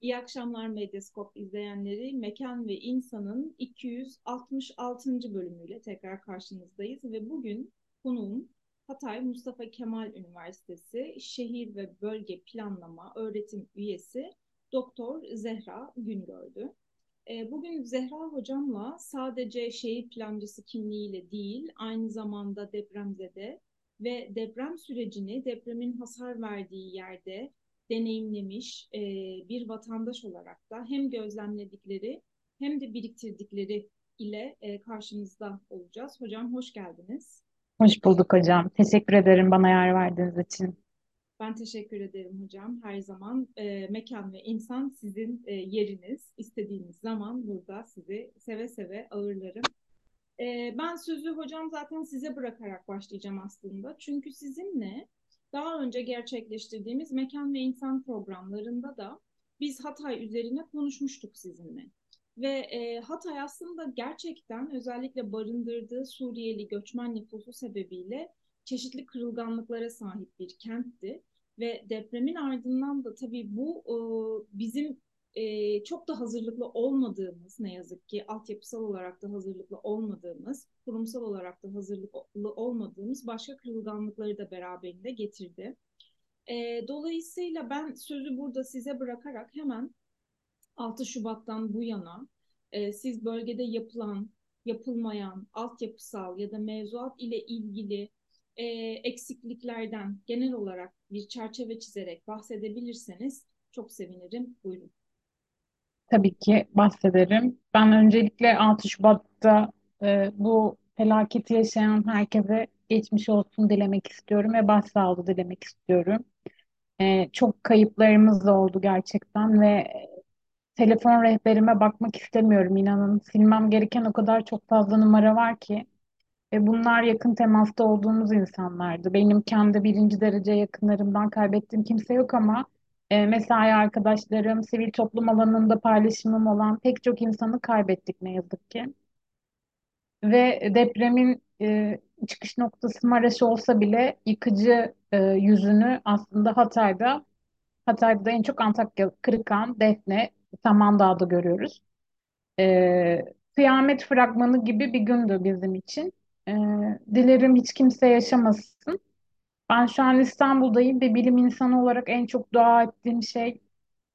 İyi akşamlar Medyaskop izleyenleri. Mekan ve İnsan'ın 266. bölümüyle tekrar karşınızdayız ve bugün konuğum Hatay Mustafa Kemal Üniversitesi Şehir ve Bölge Planlama Öğretim Üyesi Doktor Zehra Güngördü. E, bugün Zehra Hocam'la sadece şehir plancısı kimliğiyle değil, aynı zamanda depremzede ve deprem sürecini depremin hasar verdiği yerde deneyimlemiş e, bir vatandaş olarak da hem gözlemledikleri hem de biriktirdikleri ile e, karşınızda olacağız. Hocam hoş geldiniz. Hoş bulduk hocam. Teşekkür ederim bana yer verdiğiniz için. Ben teşekkür ederim hocam. Her zaman e, mekan ve insan sizin e, yeriniz. İstediğiniz zaman burada sizi seve seve ağırlarım. E, ben sözü hocam zaten size bırakarak başlayacağım aslında. Çünkü sizinle daha önce gerçekleştirdiğimiz mekan ve insan programlarında da biz Hatay üzerine konuşmuştuk sizinle. Ve e, Hatay aslında gerçekten özellikle barındırdığı Suriyeli göçmen nüfusu sebebiyle çeşitli kırılganlıklara sahip bir kentti. Ve depremin ardından da tabii bu e, bizim e, çok da hazırlıklı olmadığımız ne yazık ki altyapısal olarak da hazırlıklı olmadığımız, kurumsal olarak da hazırlıklı olmadığımız başka kırılganlıkları da beraberinde getirdi. E, dolayısıyla ben sözü burada size bırakarak hemen 6 Şubat'tan bu yana e, siz bölgede yapılan, yapılmayan, altyapısal ya da mevzuat ile ilgili e, eksikliklerden genel olarak bir çerçeve çizerek bahsedebilirseniz çok sevinirim. Buyurun. Tabii ki bahsederim. Ben öncelikle 6 Şubat'ta e, bu felaketi yaşayan herkese geçmiş olsun dilemek istiyorum ve başsağlığı dilemek istiyorum. E, çok kayıplarımız oldu gerçekten ve telefon rehberime bakmak istemiyorum inanın. Silmem gereken o kadar çok fazla numara var ki. Ve bunlar yakın temasta olduğumuz insanlardı. Benim kendi birinci derece yakınlarımdan kaybettiğim kimse yok ama e, mesai arkadaşlarım, sivil toplum alanında paylaşımım olan pek çok insanı kaybettik ne yazık ki. Ve depremin e, çıkış noktası Maraş olsa bile yıkıcı e, yüzünü aslında Hatay'da, Hatay'da en çok Antakya, Kırıkhan, Defne, Samandağ'da görüyoruz. E, kıyamet fragmanı gibi bir gündü bizim için. E, dilerim hiç kimse yaşamasın. Ben şu an İstanbul'dayım ve bilim insanı olarak en çok dua ettiğim şey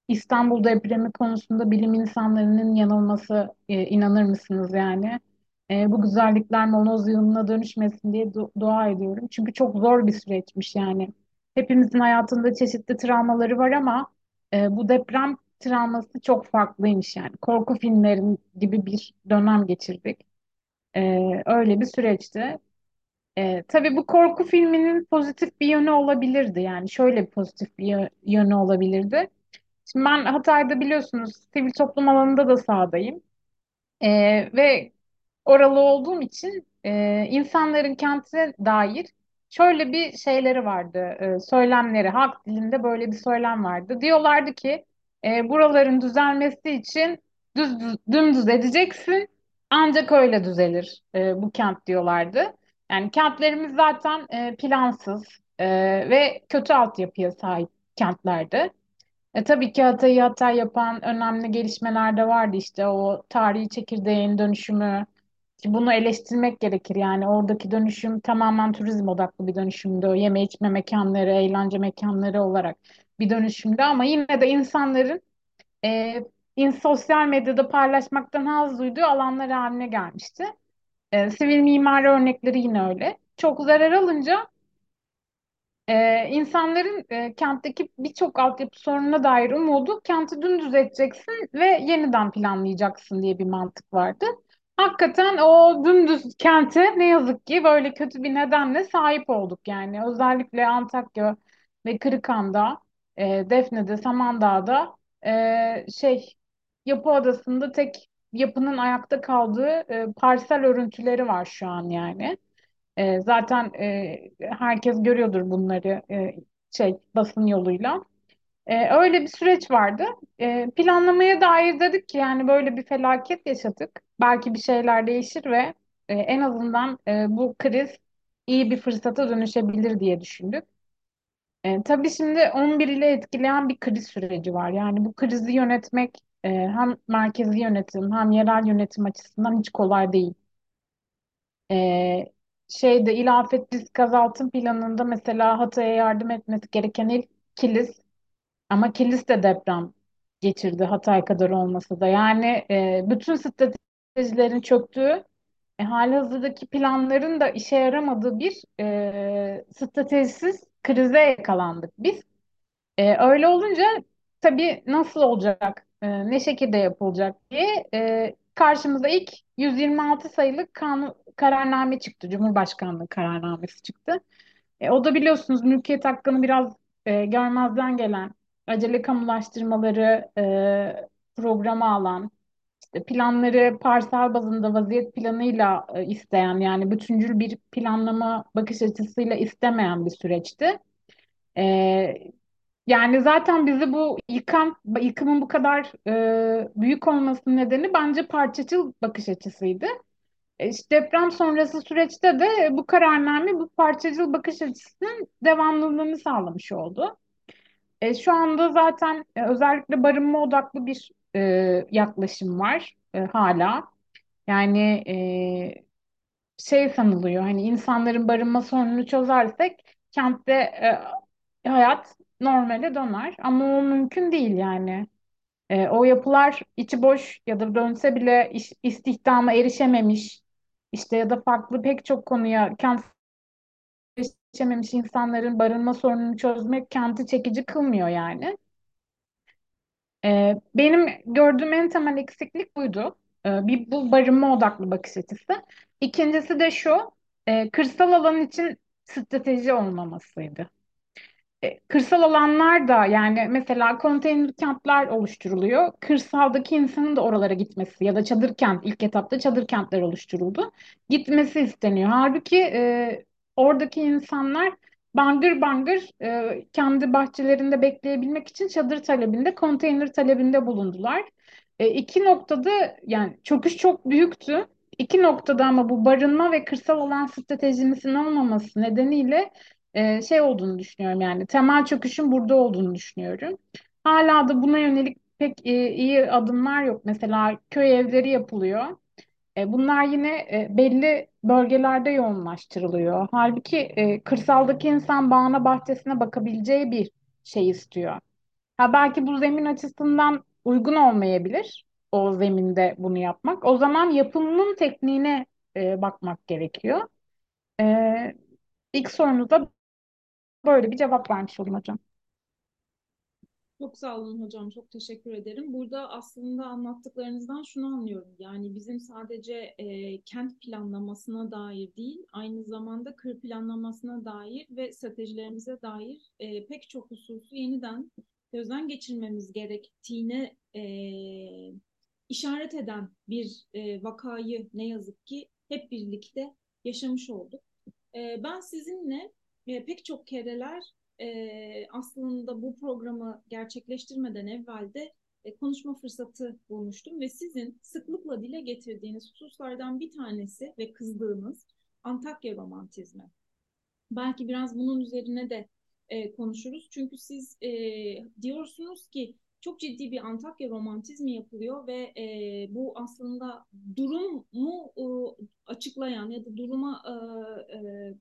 İstanbul depremi konusunda bilim insanlarının yanılması. E, inanır mısınız yani? E, bu güzellikler moloz yığınına dönüşmesin diye du- dua ediyorum. Çünkü çok zor bir süreçmiş yani. Hepimizin hayatında çeşitli travmaları var ama e, bu deprem travması çok farklıymış yani. Korku filmlerin gibi bir dönem geçirdik. E, öyle bir süreçti. E, tabii bu korku filminin pozitif bir yönü olabilirdi. Yani şöyle pozitif bir yö- yönü olabilirdi. Şimdi ben Hatay'da biliyorsunuz sivil toplum alanında da sahadayım. E, ve oralı olduğum için e, insanların kentine dair şöyle bir şeyleri vardı, e, söylemleri, halk dilinde böyle bir söylem vardı. Diyorlardı ki e, buraların düzelmesi için düz, düz dümdüz edeceksin, ancak öyle düzelir e, bu kent diyorlardı. Yani kentlerimiz zaten e, plansız e, ve kötü altyapıya sahip kentlerdi. E, tabii ki Hatay'ı Hatay yapan önemli gelişmeler de vardı işte o tarihi çekirdeğin dönüşümü, ki bunu eleştirmek gerekir yani oradaki dönüşüm tamamen turizm odaklı bir dönüşümdü. O yeme içme mekanları, eğlence mekanları olarak bir dönüşümdü ama yine de insanların e, in, sosyal medyada paylaşmaktan haz duyduğu alanlar haline gelmişti. E, sivil mimari örnekleri yine öyle. Çok zarar alınca ee, insanların e, kentteki birçok altyapı sorununa dair umudu kenti dümdüz edeceksin ve yeniden planlayacaksın diye bir mantık vardı. Hakikaten o dümdüz kente ne yazık ki böyle kötü bir nedenle sahip olduk yani. Özellikle Antakya ve Kırıkhan'da, e, Defne'de, Samandağ'da e, şey Yapı Adası'nda tek yapının ayakta kaldığı e, parsel örüntüleri var şu an yani. E, zaten e, herkes görüyordur bunları e, şey basın yoluyla. E, öyle bir süreç vardı. E, planlamaya dair dedik ki yani böyle bir felaket yaşadık. Belki bir şeyler değişir ve e, en azından e, bu kriz iyi bir fırsata dönüşebilir diye düşündük. E, tabii şimdi 11 ile etkileyen bir kriz süreci var. Yani bu krizi yönetmek e, hem merkezi yönetim hem yerel yönetim açısından hiç kolay değil. E, şeyde İl Afet Risk Azaltım Planı'nda mesela Hatay'a yardım etmesi gereken il Kilis ama Kilis de deprem geçirdi Hatay kadar olmasa da. Yani e, bütün stratejilerin çöktüğü, e, halihazırdaki planların da işe yaramadığı bir e, stratejisiz krize yakalandık biz. E, öyle olunca tabii nasıl olacak, e, ne şekilde yapılacak diye e, karşımıza ilk 126 sayılı kanun, kararname çıktı. Cumhurbaşkanlığı kararnamesi çıktı. E, o da biliyorsunuz mülkiyet hakkını biraz e, görmezden gelen, acele kamulaştırmaları e, programa alan, işte planları parsel bazında vaziyet planıyla e, isteyen yani bütüncül bir planlama bakış açısıyla istemeyen bir süreçti. E, yani zaten bizi bu yıkan, yıkımın bu kadar e, büyük olmasının nedeni bence parçacıl bakış açısıydı. E, işte deprem sonrası süreçte de bu kararname bu parçacıl bakış açısının devamlılığını sağlamış oldu. E, şu anda zaten e, özellikle barınma odaklı bir e, yaklaşım var e, hala. Yani e, şey sanılıyor hani insanların barınma sorununu çözersek kentte e, hayat normale döner ama o mümkün değil yani. E, o yapılar içi boş ya da dönse bile iş, istihdama erişememiş işte ya da farklı pek çok konuya kent erişememiş insanların barınma sorununu çözmek kenti çekici kılmıyor yani. E, benim gördüğüm en temel eksiklik buydu. E, bir bu barınma odaklı bakış açısı. İkincisi de şu, e, kırsal alan için strateji olmamasıydı. E, Kırsal alanlar da yani mesela konteyner kentler oluşturuluyor. Kırsaldaki insanın da oralara gitmesi ya da çadır kent ilk etapta çadır kentler oluşturuldu. Gitmesi isteniyor. Halbuki e, oradaki insanlar bangır bangır e, kendi bahçelerinde bekleyebilmek için çadır talebinde, konteyner talebinde bulundular. E, iki noktada yani çöküş çok büyüktü. İki noktada ama bu barınma ve kırsal alan stratejimizin olmaması nedeniyle e, şey olduğunu düşünüyorum yani temel çöküşün burada olduğunu düşünüyorum. Hala da buna yönelik pek e, iyi adımlar yok. Mesela köy evleri yapılıyor. E, bunlar yine e, belli bölgelerde yoğunlaştırılıyor. Halbuki e, kırsaldaki insan bağına bahçesine bakabileceği bir şey istiyor. Ha belki bu zemin açısından uygun olmayabilir o zeminde bunu yapmak. O zaman yapımının tekniğine e, bakmak gerekiyor. E, ilk sorunuza Böyle bir cevap vermiş oldum hocam. Çok sağ olun hocam, çok teşekkür ederim. Burada aslında anlattıklarınızdan şunu anlıyorum. Yani bizim sadece e, kent planlamasına dair değil, aynı zamanda kır planlamasına dair ve stratejilerimize dair e, pek çok hususu yeniden gözden geçirmemiz gerektiğine e, işaret eden bir e, vakayı ne yazık ki hep birlikte yaşamış olduk. E, ben sizinle e, pek çok kereler e, aslında bu programı gerçekleştirmeden evvel de e, konuşma fırsatı bulmuştum ve sizin sıklıkla dile getirdiğiniz hususlardan bir tanesi ve kızdığınız Antakya romantizmi. Belki biraz bunun üzerine de e, konuşuruz. Çünkü siz e, diyorsunuz ki çok ciddi bir Antakya romantizmi yapılıyor ve e, bu aslında durumu e, açıklayan ya da duruma e, e,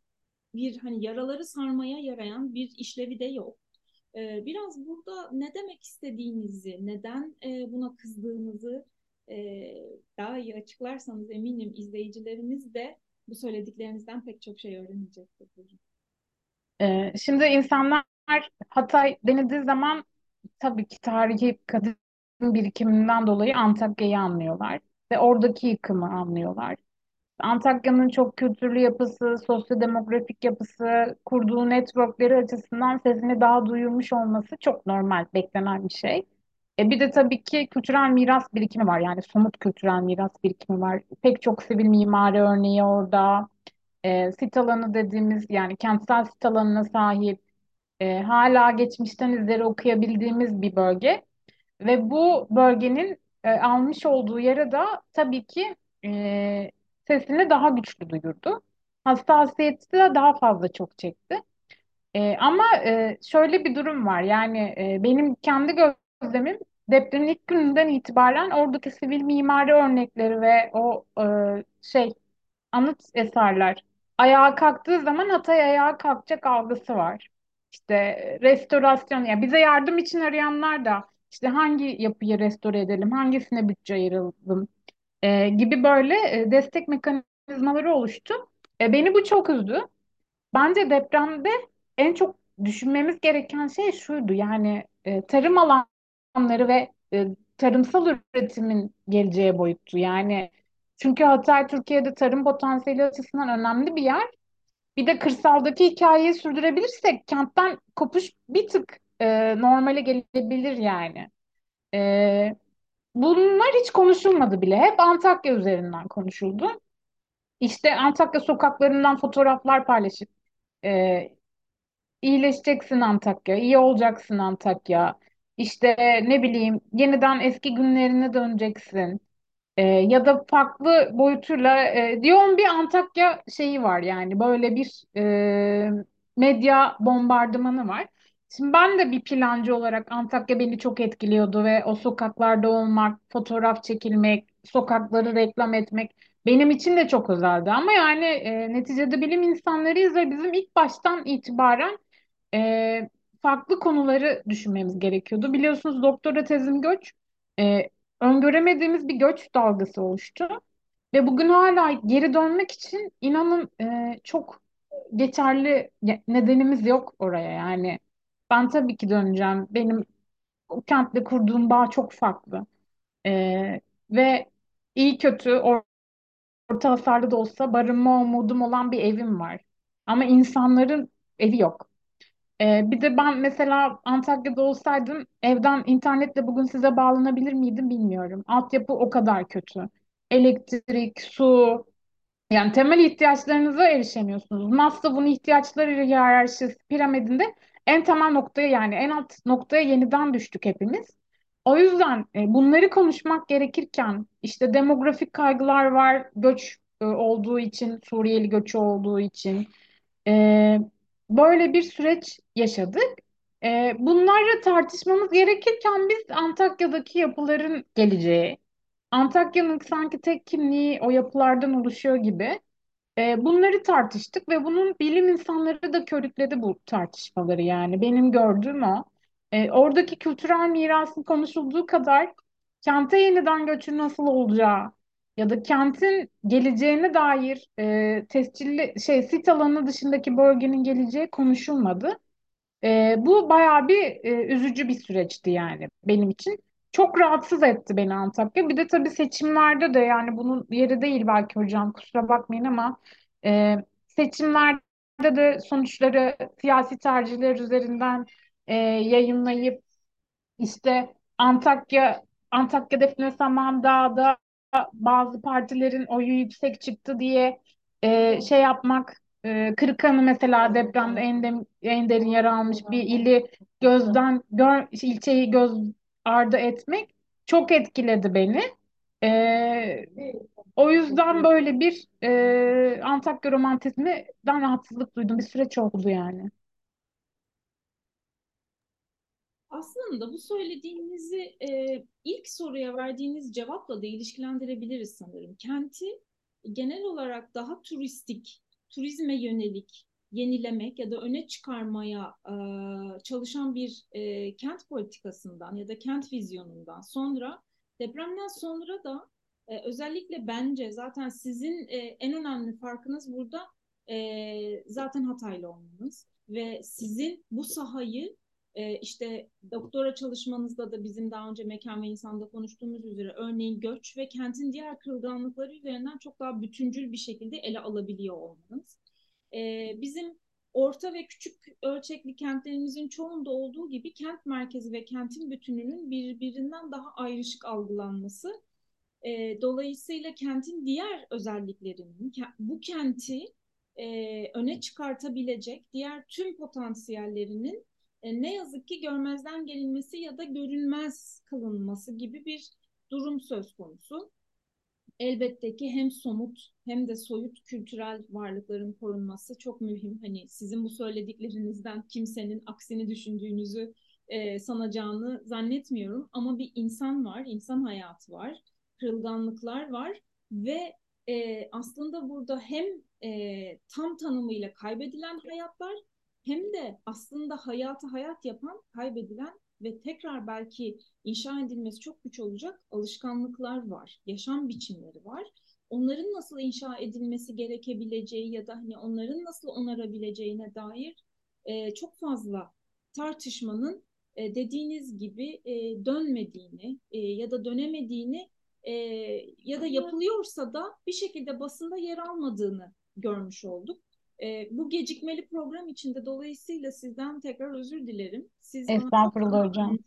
bir hani yaraları sarmaya yarayan bir işlevi de yok. Ee, biraz burada ne demek istediğinizi, neden e, buna kızdığınızı e, daha iyi açıklarsanız eminim izleyicilerimiz de bu söylediklerinizden pek çok şey öğrenecektir. Ee, şimdi insanlar Hatay denildiği zaman tabii ki tarihi kadın birikiminden dolayı Antakya'yı anlıyorlar ve oradaki yıkımı anlıyorlar. Antakya'nın çok kültürlü yapısı, sosyodemografik yapısı, kurduğu networkleri açısından sesini daha duyulmuş olması çok normal, beklenen bir şey. E bir de tabii ki kültürel miras birikimi var. Yani somut kültürel miras birikimi var. Pek çok sivil mimari örneği orada. E, sit alanı dediğimiz yani kentsel sit alanına sahip e, hala geçmişten izleri okuyabildiğimiz bir bölge. Ve bu bölgenin e, almış olduğu yere da tabii ki e, sesini daha güçlü duyurdu. Hassasiyeti de daha fazla çok çekti. E, ama e, şöyle bir durum var. Yani e, benim kendi gözlemim depremin ilk gününden itibaren oradaki sivil mimari örnekleri ve o e, şey anıt eserler ayağa kalktığı zaman Hatay ayağa kalkacak algısı var. İşte restorasyon, ya bize yardım için arayanlar da işte hangi yapıyı restore edelim, hangisine bütçe ayıralım e, gibi böyle e, destek mekanizmaları oluştu. E, beni bu çok üzdü. Bence depremde en çok düşünmemiz gereken şey şuydu. Yani e, tarım alanları ve e, tarımsal üretimin geleceği boyuttu. Yani çünkü Hatay Türkiye'de tarım potansiyeli açısından önemli bir yer. Bir de kırsaldaki hikayeyi sürdürebilirsek kentten kopuş bir tık e, normale gelebilir yani. E, bunlar hiç konuşulmadı bile. Hep Antakya üzerinden konuşuldu. İşte Antakya sokaklarından fotoğraflar paylaşıp e, İyileşeceksin Antakya, iyi olacaksın Antakya. İşte ne bileyim yeniden eski günlerine döneceksin. Ee, ya da farklı boyutuyla e, yoğun bir Antakya şeyi var yani böyle bir e, medya bombardımanı var. Şimdi ben de bir plancı olarak Antakya beni çok etkiliyordu ve o sokaklarda olmak, fotoğraf çekilmek, sokakları reklam etmek benim için de çok özeldi. Ama yani e, neticede bilim insanlarıyız ve bizim ilk baştan itibaren e, farklı konuları düşünmemiz gerekiyordu. Biliyorsunuz doktora tezim göç. E, öngöremediğimiz bir göç dalgası oluştu. Ve bugün hala geri dönmek için inanın e, çok geçerli nedenimiz yok oraya. Yani ben tabii ki döneceğim. Benim o kentle kurduğum bağ çok farklı. E, ve iyi kötü or- orta hasarlı da olsa barınma umudum olan bir evim var. Ama insanların evi yok. Ee, bir de ben mesela Antakya'da olsaydım evden internetle bugün size bağlanabilir miydim bilmiyorum. Altyapı o kadar kötü. Elektrik, su, yani temel ihtiyaçlarınıza erişemiyorsunuz. Maslow'un ihtiyaçları hiyerarşisi piramidinde en temel noktaya yani en alt noktaya yeniden düştük hepimiz. O yüzden e, bunları konuşmak gerekirken işte demografik kaygılar var, göç e, olduğu için, Suriyeli göçü olduğu için. Ee, böyle bir süreç yaşadık. Bunları tartışmamız gerekirken biz Antakya'daki yapıların geleceği, Antakya'nın sanki tek kimliği o yapılardan oluşuyor gibi e, bunları tartıştık ve bunun bilim insanları da körükledi bu tartışmaları yani benim gördüğüm o. E, oradaki kültürel mirasın konuşulduğu kadar kente yeniden göçün nasıl olacağı ya da kentin geleceğine dair e, tescilli şey sit alanı dışındaki bölgenin geleceği konuşulmadı. E, bu bayağı bir e, üzücü bir süreçti yani benim için. Çok rahatsız etti beni Antakya. Bir de tabii seçimlerde de yani bunun yeri değil belki hocam kusura bakmayın ama e, seçimlerde de sonuçları siyasi tercihler üzerinden e, yayınlayıp işte Antakya Antakya Defne Samandağ'da bazı partilerin oyu yüksek çıktı diye e, şey yapmak e, Kırıkhanı mesela depremde en, dem- en derin yara almış bir ili gözden gör, ilçeyi göz ardı etmek çok etkiledi beni. E, o yüzden böyle bir e, Antakya romantizminden rahatsızlık duydum. Bir süreç oldu yani. Aslında bu söylediğinizi e, ilk soruya verdiğiniz cevapla da ilişkilendirebiliriz sanırım. Kenti genel olarak daha turistik, turizme yönelik yenilemek ya da öne çıkarmaya e, çalışan bir e, kent politikasından ya da kent vizyonundan sonra depremden sonra da e, özellikle bence zaten sizin e, en önemli farkınız burada e, zaten Hataylı olmanız ve sizin bu sahayı e, işte doktora çalışmanızda da bizim daha önce mekan ve insanda konuştuğumuz üzere örneğin göç ve kentin diğer kırılganlıkları üzerinden çok daha bütüncül bir şekilde ele alabiliyor olmanız. E, bizim orta ve küçük ölçekli kentlerimizin çoğunda olduğu gibi kent merkezi ve kentin bütününün birbirinden daha ayrışık algılanması. E, dolayısıyla kentin diğer özelliklerinin, bu kenti e, öne çıkartabilecek diğer tüm potansiyellerinin e, ne yazık ki görmezden gelinmesi ya da görünmez kılınması gibi bir durum söz konusu. Elbette ki hem somut hem de soyut kültürel varlıkların korunması çok mühim. Hani sizin bu söylediklerinizden kimsenin aksini düşündüğünüzü e, sanacağını zannetmiyorum. Ama bir insan var, insan hayatı var, kırılganlıklar var ve e, aslında burada hem e, tam tanımıyla kaybedilen hayatlar hem de aslında hayatı hayat yapan kaybedilen ve tekrar belki inşa edilmesi çok güç olacak alışkanlıklar var, yaşam biçimleri var. Onların nasıl inşa edilmesi gerekebileceği ya da hani onların nasıl onarabileceğine dair e, çok fazla tartışmanın e, dediğiniz gibi e, dönmediğini e, ya da dönemediğini e, ya da yapılıyorsa da bir şekilde basında yer almadığını görmüş olduk. E, bu gecikmeli program içinde dolayısıyla sizden tekrar özür dilerim. Siz Estağfurullah hocam.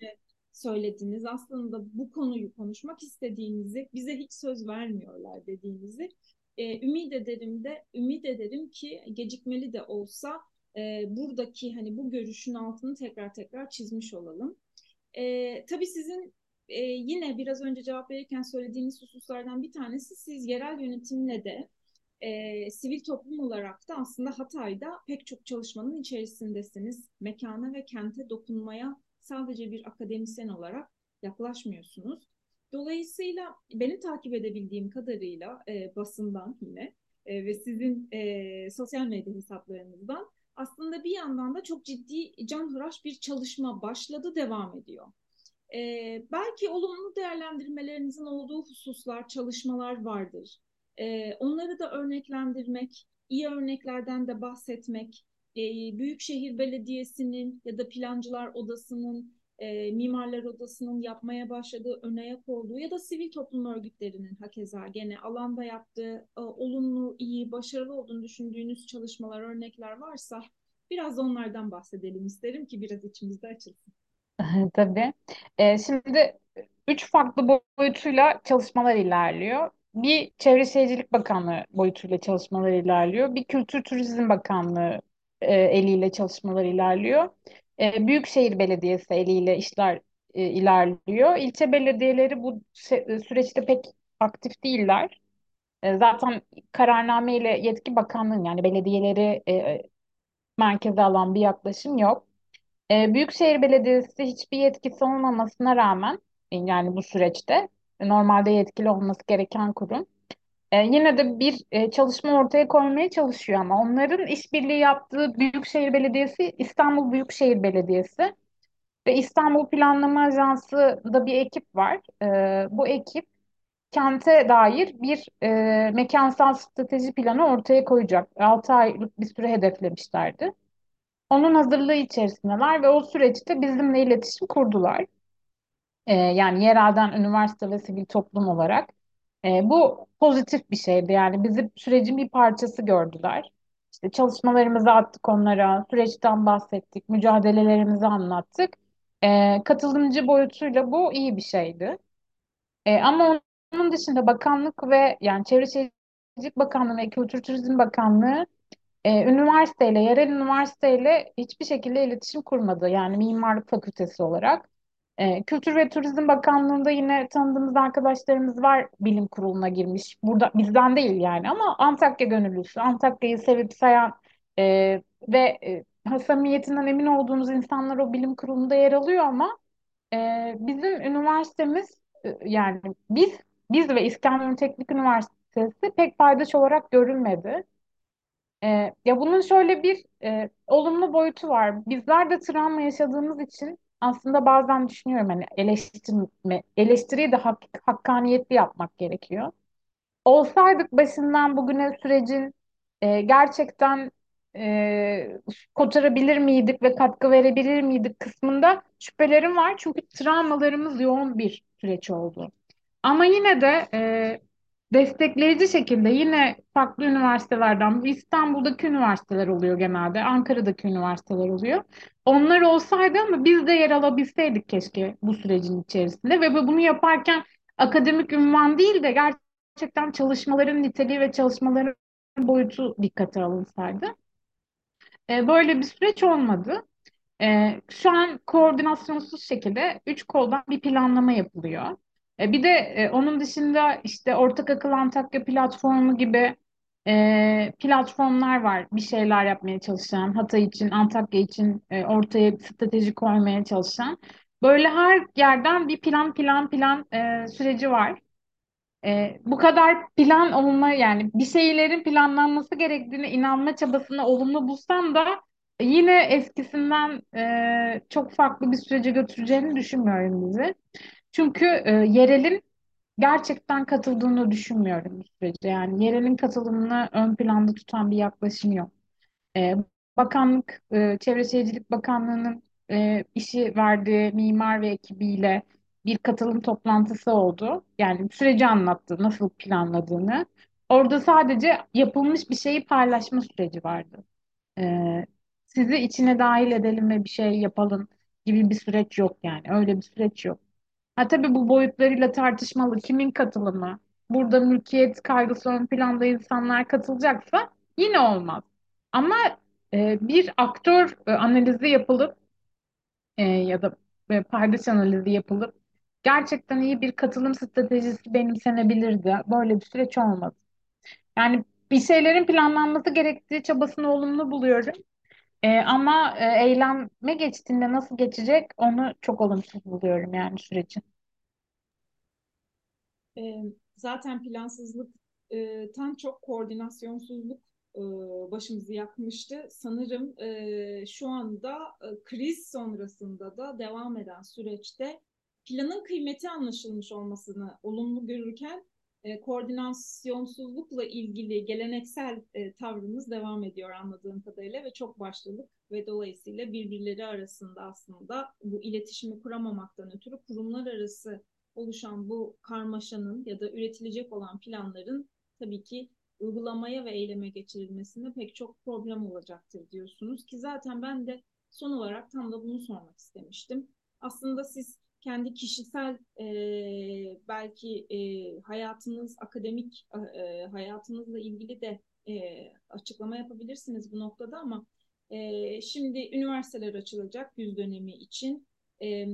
söylediniz. Aslında bu konuyu konuşmak istediğinizi, bize hiç söz vermiyorlar dediğinizi. E, ümit ederim de, ümit ederim ki gecikmeli de olsa e, buradaki hani bu görüşün altını tekrar tekrar çizmiş olalım. E, tabii sizin e, yine biraz önce cevap verirken söylediğiniz hususlardan bir tanesi siz yerel yönetimle de e, sivil toplum olarak da aslında Hatay'da pek çok çalışmanın içerisindesiniz. Mekana ve kente dokunmaya sadece bir akademisyen olarak yaklaşmıyorsunuz. Dolayısıyla benim takip edebildiğim kadarıyla e, basından yine e, ve sizin e, sosyal medya hesaplarınızdan aslında bir yandan da çok ciddi canhıraş bir çalışma başladı, devam ediyor. E, belki olumlu değerlendirmelerinizin olduğu hususlar, çalışmalar vardır. E, onları da örneklendirmek, iyi örneklerden de bahsetmek, e, Büyükşehir Belediyesi'nin ya da Plancılar Odası'nın, e, Mimarlar Odası'nın yapmaya başladığı, ön ayak olduğu ya da sivil toplum örgütlerinin hakeza gene alanda yaptığı e, olumlu, iyi, başarılı olduğunu düşündüğünüz çalışmalar, örnekler varsa biraz onlardan bahsedelim isterim ki biraz içimizde açılsın. Tabii. Ee, şimdi üç farklı boyutuyla çalışmalar ilerliyor. Bir Çevre Şehircilik Bakanlığı boyutuyla çalışmalar ilerliyor. Bir Kültür Turizm Bakanlığı e, eliyle çalışmalar ilerliyor. E, Büyükşehir Belediyesi eliyle işler e, ilerliyor. İlçe belediyeleri bu sü- süreçte pek aktif değiller. E, zaten kararname ile yetki bakanlığın yani belediyeleri e, merkeze alan bir yaklaşım yok. E, Büyükşehir Belediyesi hiçbir yetkisi olmamasına rağmen e, yani bu süreçte e, normalde yetkili olması gereken kurum e, yine de bir e, çalışma ortaya koymaya çalışıyor ama onların işbirliği yaptığı Büyükşehir Belediyesi İstanbul Büyükşehir Belediyesi ve İstanbul Planlama Ajansı da bir ekip var. E, bu ekip kente dair bir e, mekansal strateji planı ortaya koyacak. 6 aylık bir süre hedeflemişlerdi. Onun hazırlığı içerisindeler ve o süreçte bizimle iletişim kurdular. Ee, yani yerelden üniversite ve sivil toplum olarak. Ee, bu pozitif bir şeydi. Yani bizi sürecin bir parçası gördüler. İşte çalışmalarımızı attık onlara, süreçten bahsettik, mücadelelerimizi anlattık. Ee, katılımcı boyutuyla bu iyi bir şeydi. Ee, ama onun dışında bakanlık ve yani Çevre Şehircilik Bakanlığı ve Kültür Turizm Bakanlığı e, üniversiteyle, yerel üniversiteyle hiçbir şekilde iletişim kurmadı. Yani mimarlık fakültesi olarak. E, Kültür ve Turizm Bakanlığı'nda yine tanıdığımız arkadaşlarımız var bilim kuruluna girmiş. Burada bizden değil yani ama Antakya gönüllüsü, Antakya'yı sevip sayan e, ve e, samimiyetinden emin olduğumuz insanlar o bilim kurulunda yer alıyor ama e, bizim üniversitemiz e, yani biz biz ve İskenderun Teknik Üniversitesi pek paydaş olarak görülmedi. Ee, ya bunun şöyle bir e, olumlu boyutu var. Bizler de travma yaşadığımız için aslında bazen düşünüyorum hani eleştirme, eleştiriyi de hak, hakkaniyetli yapmak gerekiyor. Olsaydık başından bugüne sürecin e, gerçekten e, kotarabilir miydik ve katkı verebilir miydik kısmında şüphelerim var. Çünkü travmalarımız yoğun bir süreç oldu. Ama yine de e, destekleyici şekilde yine farklı üniversitelerden, İstanbul'daki üniversiteler oluyor genelde, Ankara'daki üniversiteler oluyor. Onlar olsaydı ama biz de yer alabilseydik keşke bu sürecin içerisinde ve bunu yaparken akademik ünvan değil de gerçekten çalışmaların niteliği ve çalışmaların boyutu dikkate alınsaydı. E, böyle bir süreç olmadı. E, şu an koordinasyonsuz şekilde üç koldan bir planlama yapılıyor. E, bir de e, onun dışında işte Ortak Akıl Antakya platformu gibi e, platformlar var. Bir şeyler yapmaya çalışan, Hatay için, Antakya için e, ortaya strateji koymaya çalışan. Böyle her yerden bir plan plan plan e, süreci var. E, bu kadar plan olma yani bir şeylerin planlanması gerektiğine inanma çabasını olumlu bulsam da yine eskisinden e, çok farklı bir sürece götüreceğini düşünmüyorum bizi. Çünkü e, yerelin gerçekten katıldığını düşünmüyorum bu sürece. Yani yerelin katılımını ön planda tutan bir yaklaşım yok. E, Bakanlık, e, Çevre Şehircilik Bakanlığı'nın e, işi verdiği mimar ve ekibiyle bir katılım toplantısı oldu. Yani süreci anlattı, nasıl planladığını. Orada sadece yapılmış bir şeyi paylaşma süreci vardı. E, sizi içine dahil edelim ve bir şey yapalım gibi bir süreç yok yani. Öyle bir süreç yok. Ha, tabii bu boyutlarıyla tartışmalı. Kimin katılımı? Burada mülkiyet kaygısı ön planda insanlar katılacaksa yine olmaz. Ama e, bir aktör e, analizi yapılıp e, ya da e, paydaş analizi yapılıp gerçekten iyi bir katılım stratejisi benimsenebilirdi. Böyle bir süreç olmadı. Yani bir şeylerin planlanması gerektiği çabasını olumlu buluyorum. E, ama e, eyleme geçtiğinde nasıl geçecek onu çok olumsuz buluyorum yani süreci. E, zaten plansızlıktan çok koordinasyonsuzluk e, başımızı yakmıştı. Sanırım e, şu anda e, kriz sonrasında da devam eden süreçte planın kıymeti anlaşılmış olmasını olumlu görürken e, koordinasyonsuzlukla ilgili geleneksel e, tavrımız devam ediyor anladığım kadarıyla ve çok başlılık ve dolayısıyla birbirleri arasında aslında bu iletişimi kuramamaktan ötürü kurumlar arası oluşan bu karmaşanın ya da üretilecek olan planların tabii ki uygulamaya ve eyleme geçirilmesinde pek çok problem olacaktır diyorsunuz ki zaten ben de son olarak tam da bunu sormak istemiştim. Aslında siz kendi kişisel e, belki e, hayatınız, akademik e, hayatınızla ilgili de e, açıklama yapabilirsiniz bu noktada ama e, şimdi üniversiteler açılacak yüz dönemi için. E,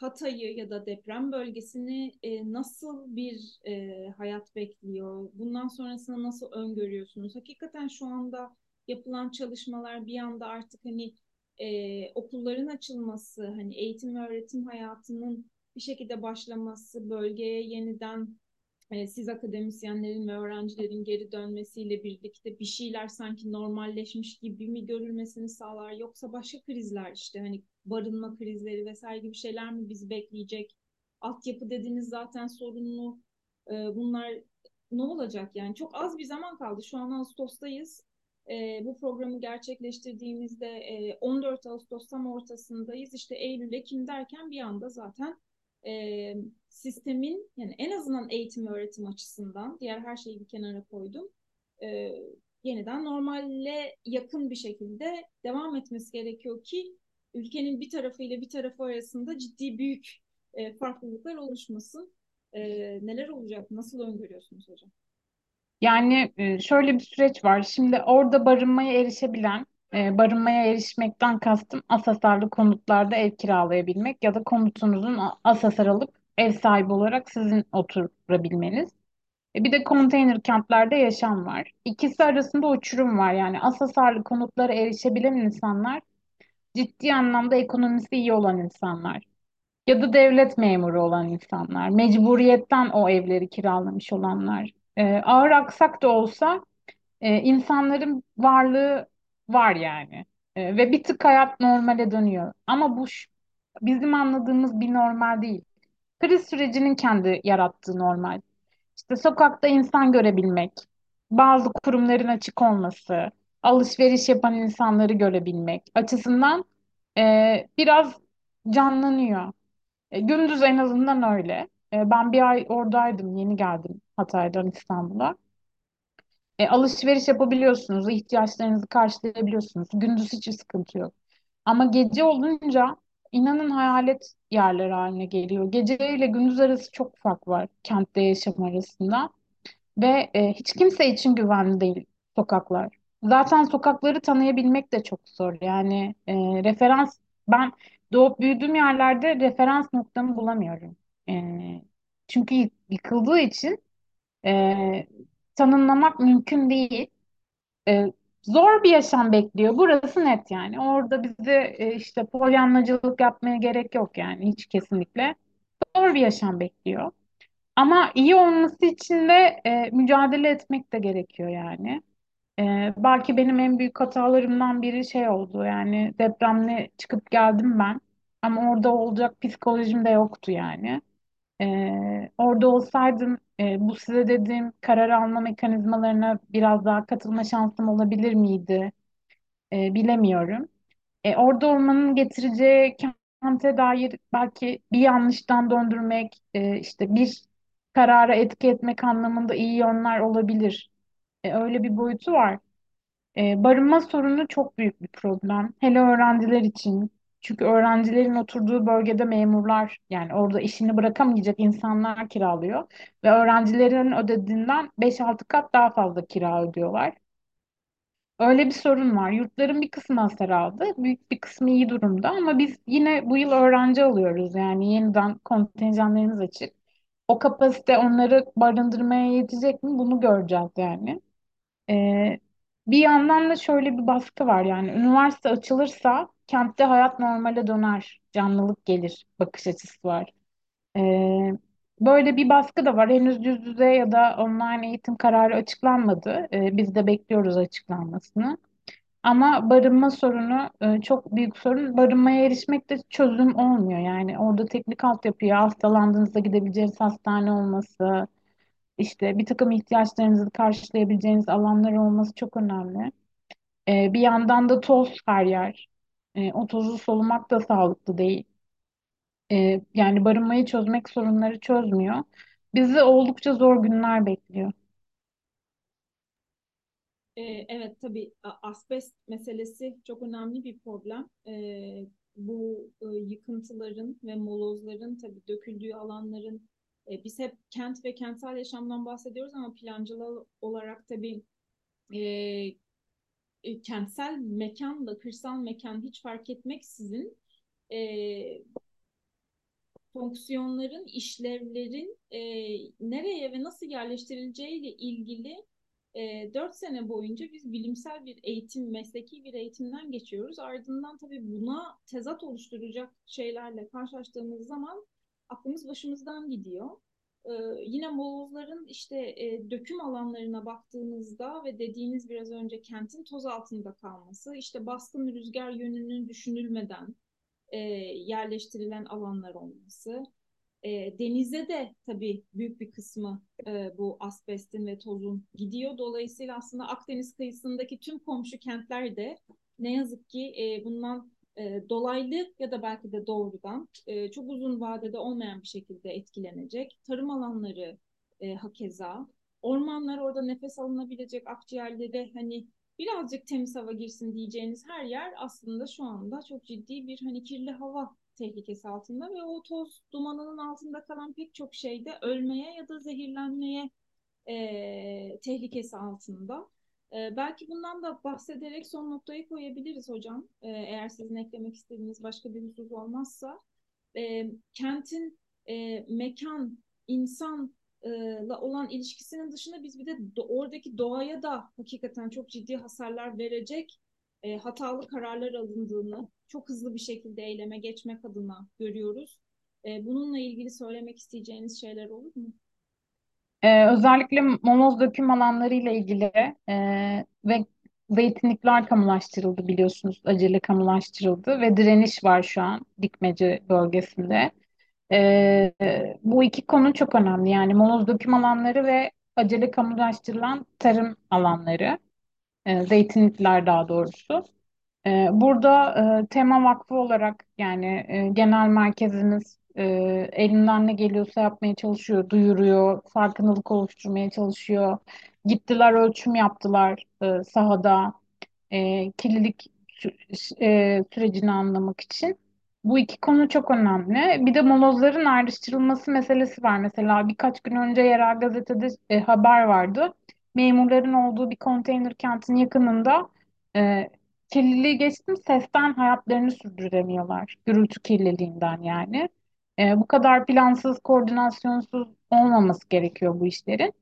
Hatay'ı ya da deprem bölgesini e, nasıl bir e, hayat bekliyor? Bundan sonrasını nasıl öngörüyorsunuz? Hakikaten şu anda yapılan çalışmalar bir anda artık hani e, okulların açılması, hani eğitim ve öğretim hayatının bir şekilde başlaması, bölgeye yeniden e, siz akademisyenlerin ve öğrencilerin geri dönmesiyle birlikte bir şeyler sanki normalleşmiş gibi mi görülmesini sağlar yoksa başka krizler işte hani barınma krizleri vesaire gibi şeyler mi bizi bekleyecek? Altyapı dediniz zaten sorunlu. E, bunlar ne olacak yani? Çok az bir zaman kaldı. Şu an Ağustos'tayız. E, bu programı gerçekleştirdiğimizde e, 14 Ağustos tam ortasındayız. İşte Eylül, Ekim derken bir anda zaten e, sistemin yani en azından eğitim öğretim açısından diğer her şeyi bir kenara koydum. E, yeniden normalle yakın bir şekilde devam etmesi gerekiyor ki ülkenin bir tarafı ile bir tarafı arasında ciddi büyük e, farklılıklar oluşmasın. E, neler olacak? Nasıl öngörüyorsunuz hocam? Yani e, şöyle bir süreç var. Şimdi orada barınmaya erişebilen, e, barınmaya erişmekten kastım asasarlı konutlarda ev kiralayabilmek ya da konutunuzun asasar alıp ev sahibi olarak sizin oturabilmeniz. E, Bir de konteyner kentlerde yaşam var. İkisi arasında uçurum var. Yani asasarlı konutlara erişebilen insanlar ciddi anlamda ekonomisi iyi olan insanlar. Ya da devlet memuru olan insanlar. Mecburiyetten o evleri kiralamış olanlar. E, ağır aksak da olsa e, insanların varlığı var yani. E, ve bir tık hayat normale dönüyor. Ama bu bizim anladığımız bir normal değil. Kriz sürecinin kendi yarattığı normal. İşte sokakta insan görebilmek, bazı kurumların açık olması, alışveriş yapan insanları görebilmek açısından e, biraz canlanıyor. E, gündüz en azından öyle. E, ben bir ay oradaydım, yeni geldim Hatay'dan İstanbul'a. E, alışveriş yapabiliyorsunuz, ihtiyaçlarınızı karşılayabiliyorsunuz. Gündüz hiç sıkıntı yok. Ama gece olunca inanın hayalet yerler haline geliyor. Gece ile gündüz arası çok fark var kentte yaşam arasında. Ve e, hiç kimse için güvenli değil sokaklar. Zaten sokakları tanıyabilmek de çok zor. Yani e, referans, ben doğup büyüdüğüm yerlerde referans noktamı bulamıyorum. E, Çünkü yı- yıkıldığı için e, tanımlamak mümkün değil. E, zor bir yaşam bekliyor. Burası net yani. Orada bize e, işte polyanlacılık yapmaya gerek yok yani hiç kesinlikle. Zor bir yaşam bekliyor. Ama iyi olması için de e, mücadele etmek de gerekiyor yani. E, belki benim en büyük hatalarımdan biri şey oldu yani depremle çıkıp geldim ben. Ama orada olacak psikolojim de yoktu yani. E, orada olsaydım e, bu size dediğim karar alma mekanizmalarına biraz daha katılma şansım olabilir miydi? E, bilemiyorum. E, orada olmanın getireceği kente dair belki bir yanlıştan döndürmek, e, işte bir karara etki etmek anlamında iyi yönler olabilir. E, öyle bir boyutu var. E, barınma sorunu çok büyük bir problem. Hele öğrenciler için. Çünkü öğrencilerin oturduğu bölgede memurlar yani orada işini bırakamayacak insanlar kiralıyor. Ve öğrencilerin ödediğinden beş altı kat daha fazla kira ödüyorlar. Öyle bir sorun var. Yurtların bir kısmı hasar aldı. Büyük bir kısmı iyi durumda ama biz yine bu yıl öğrenci alıyoruz. Yani yeniden kontenjanlarımız açık. O kapasite onları barındırmaya yetecek mi? Bunu göreceğiz yani. Ee, bir yandan da şöyle bir baskı var yani. Üniversite açılırsa kentte hayat normale döner. Canlılık gelir bakış açısı var. Ee, böyle bir baskı da var. Henüz yüz yüze ya da online eğitim kararı açıklanmadı. Ee, biz de bekliyoruz açıklanmasını. Ama barınma sorunu e, çok büyük sorun. Barınmaya erişmek de çözüm olmuyor. Yani orada teknik altyapıya hastalandığınızda gidebileceğiniz hastane olması, işte bir takım ihtiyaçlarınızı karşılayabileceğiniz alanlar olması çok önemli. E, bir yandan da toz her yer. E, o tozu solumak da sağlıklı değil. E, yani barınmayı çözmek sorunları çözmüyor. Bizi oldukça zor günler bekliyor. Ee, evet tabii asbest meselesi çok önemli bir problem. Ee, bu e, yıkıntıların ve molozların tabii döküldüğü alanların e, biz hep kent ve kentsel yaşamdan bahsediyoruz ama plancılar olarak tabii e, e, kentsel mekanla kırsal mekan hiç fark etmeksizin e, fonksiyonların, işlevlerin e, nereye ve nasıl yerleştirileceğiyle ilgili e, 4 sene boyunca biz bilimsel bir eğitim, mesleki bir eğitimden geçiyoruz. Ardından tabii buna tezat oluşturacak şeylerle karşılaştığımız zaman aklımız başımızdan gidiyor. Ee, yine molozların işte e, döküm alanlarına baktığımızda ve dediğiniz biraz önce kentin toz altında kalması, işte baskın rüzgar yönünün düşünülmeden e, yerleştirilen alanlar olması. E, denize de tabii büyük bir kısmı e, bu asbestin ve tozun gidiyor. Dolayısıyla aslında Akdeniz kıyısındaki tüm komşu kentler de ne yazık ki e, bundan e, dolaylı ya da belki de doğrudan e, çok uzun vadede olmayan bir şekilde etkilenecek. Tarım alanları e, hakeza. Ormanlar orada nefes alınabilecek akciğerlere hani birazcık temiz hava girsin diyeceğiniz her yer aslında şu anda çok ciddi bir hani kirli hava tehlikesi altında ve o toz dumanının altında kalan pek çok şeyde ölmeye ya da zehirlenmeye e, tehlikesi altında. E, belki bundan da bahsederek son noktayı koyabiliriz hocam. E, eğer sizin eklemek istediğiniz başka bir husus olmazsa. E, kentin e, mekan, insan la olan ilişkisinin dışında biz bir de oradaki doğaya da hakikaten çok ciddi hasarlar verecek e, hatalı kararlar alındığını çok hızlı bir şekilde eyleme geçmek adına görüyoruz. E, bununla ilgili söylemek isteyeceğiniz şeyler olur mu? Ee, özellikle moloz döküm alanları ile ilgili e, ve zeytinlikler kamulaştırıldı biliyorsunuz. Acele kamulaştırıldı ve direniş var şu an Dikmece bölgesinde. Ee, bu iki konu çok önemli. Yani moloz döküm alanları ve acele kamulaştırılan tarım alanları. E, zeytinlikler daha doğrusu. Ee, Burada e, Tema Vakfı olarak yani e, genel merkezimiz e, elinden ne geliyorsa yapmaya çalışıyor, duyuruyor, farkındalık oluşturmaya çalışıyor. Gittiler, ölçüm yaptılar e, sahada e, kirlilik sü- e, sürecini anlamak için. Bu iki konu çok önemli. Bir de molozların ayrıştırılması meselesi var. Mesela birkaç gün önce yerel gazetede e, haber vardı. Memurların olduğu bir konteyner kentin yakınında e, kirliliği geçtim sesten hayatlarını sürdüremiyorlar. Gürültü kirliliğinden yani. E, bu kadar plansız, koordinasyonsuz olmaması gerekiyor bu işlerin.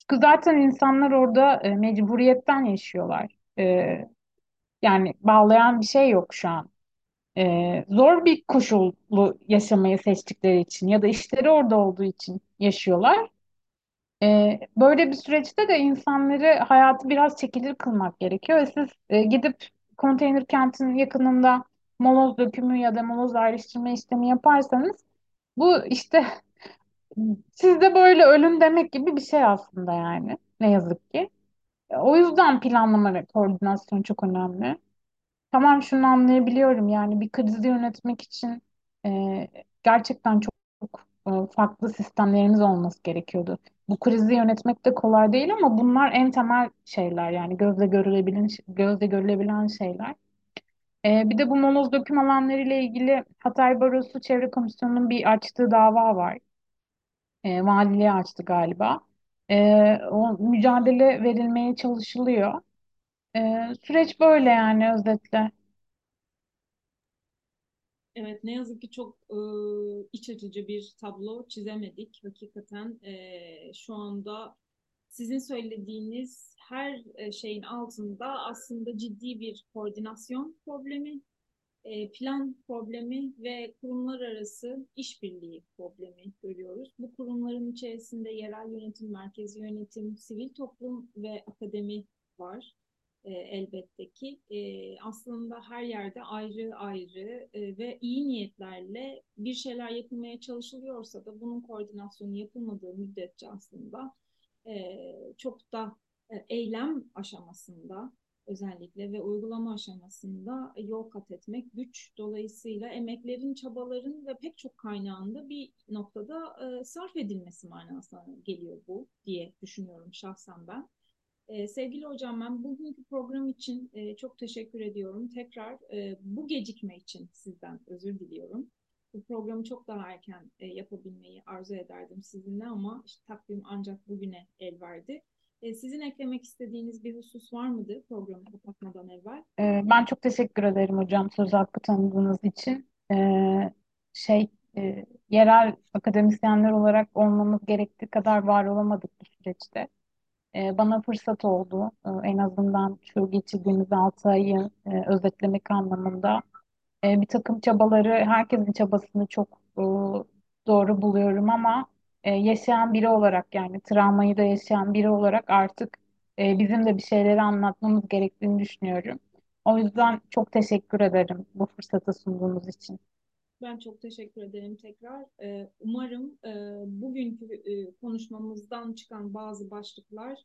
Çünkü zaten insanlar orada e, mecburiyetten yaşıyorlar. E, yani bağlayan bir şey yok şu an. E, zor bir koşullu yaşamayı seçtikleri için ya da işleri orada olduğu için yaşıyorlar. E, böyle bir süreçte de insanları hayatı biraz çekilir kılmak gerekiyor. Ve siz e, gidip konteyner kentin yakınında moloz dökümü ya da moloz ayrıştırma işlemi yaparsanız bu işte sizde böyle ölüm demek gibi bir şey aslında yani. Ne yazık ki. E, O yüzden planlama ve koordinasyon çok önemli. Tamam şunu anlayabiliyorum yani bir krizi yönetmek için e, gerçekten çok, çok e, farklı sistemleriniz olması gerekiyordu. Bu krizi yönetmek de kolay değil ama bunlar en temel şeyler yani gözle görülebilen gözle görülebilen şeyler. E, bir de bu moloz döküm alanları ile ilgili Hatay Barosu Çevre Komisyonu'nun bir açtığı dava var. E, valiliğe açtı galiba. E, o mücadele verilmeye çalışılıyor. E, süreç böyle yani özetle. Evet, ne yazık ki çok e, iç açıcı bir tablo çizemedik. Hakikaten e, şu anda sizin söylediğiniz her e, şeyin altında aslında ciddi bir koordinasyon problemi, e, plan problemi ve kurumlar arası işbirliği problemi görüyoruz. Bu kurumların içerisinde yerel yönetim, merkezi yönetim, sivil toplum ve akademi var e, elbette ki. E, aslında her yerde ayrı ayrı e, ve iyi niyetlerle bir şeyler yapılmaya çalışılıyorsa da bunun koordinasyonu yapılmadığı müddetçe aslında e, çok da e, eylem aşamasında özellikle ve uygulama aşamasında yol kat etmek güç. Dolayısıyla emeklerin, çabaların ve pek çok kaynağın da bir noktada e, sarf edilmesi manasına geliyor bu diye düşünüyorum şahsen ben. Ee, sevgili hocam ben bugünkü program için e, çok teşekkür ediyorum. Tekrar e, bu gecikme için sizden özür diliyorum. Bu programı çok daha erken e, yapabilmeyi arzu ederdim sizinle ama işte takvim ancak bugüne el verdi. E, sizin eklemek istediğiniz bir husus var mıdır programı kapatmadan evvel? Ee, ben çok teşekkür ederim hocam söz hakkı tanıdığınız için. Ee, şey e, yerel akademisyenler olarak olmamız gerektiği kadar var olamadık bu süreçte. Ee, bana fırsat oldu. Ee, en azından şu geçirdiğimiz 6 ayı e, özetlemek anlamında. E, bir takım çabaları, herkesin çabasını çok e, doğru buluyorum ama e, yaşayan biri olarak yani travmayı da yaşayan biri olarak artık e, bizim de bir şeyleri anlatmamız gerektiğini düşünüyorum. O yüzden çok teşekkür ederim bu fırsatı sunduğunuz için. Ben çok teşekkür ederim tekrar. Ee, umarım e, bugünkü e, konuşmamızdan çıkan bazı başlıklar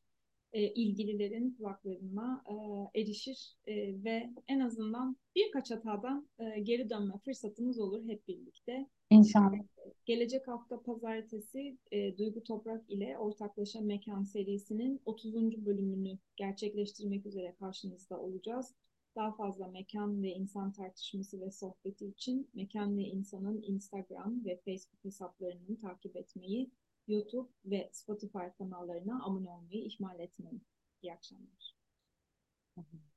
e, ilgililerin kulaklarına e, erişir e, ve en azından birkaç hatadan e, geri dönme fırsatımız olur hep birlikte. İnşallah. Gelecek hafta pazartesi e, Duygu Toprak ile Ortaklaşa Mekan serisinin 30. bölümünü gerçekleştirmek üzere karşınızda olacağız. Daha fazla mekan ve insan tartışması ve sohbeti için Mekan ve İnsan'ın Instagram ve Facebook hesaplarını takip etmeyi, YouTube ve Spotify kanallarına abone olmayı ihmal etmeyin. İyi akşamlar. Hı hı.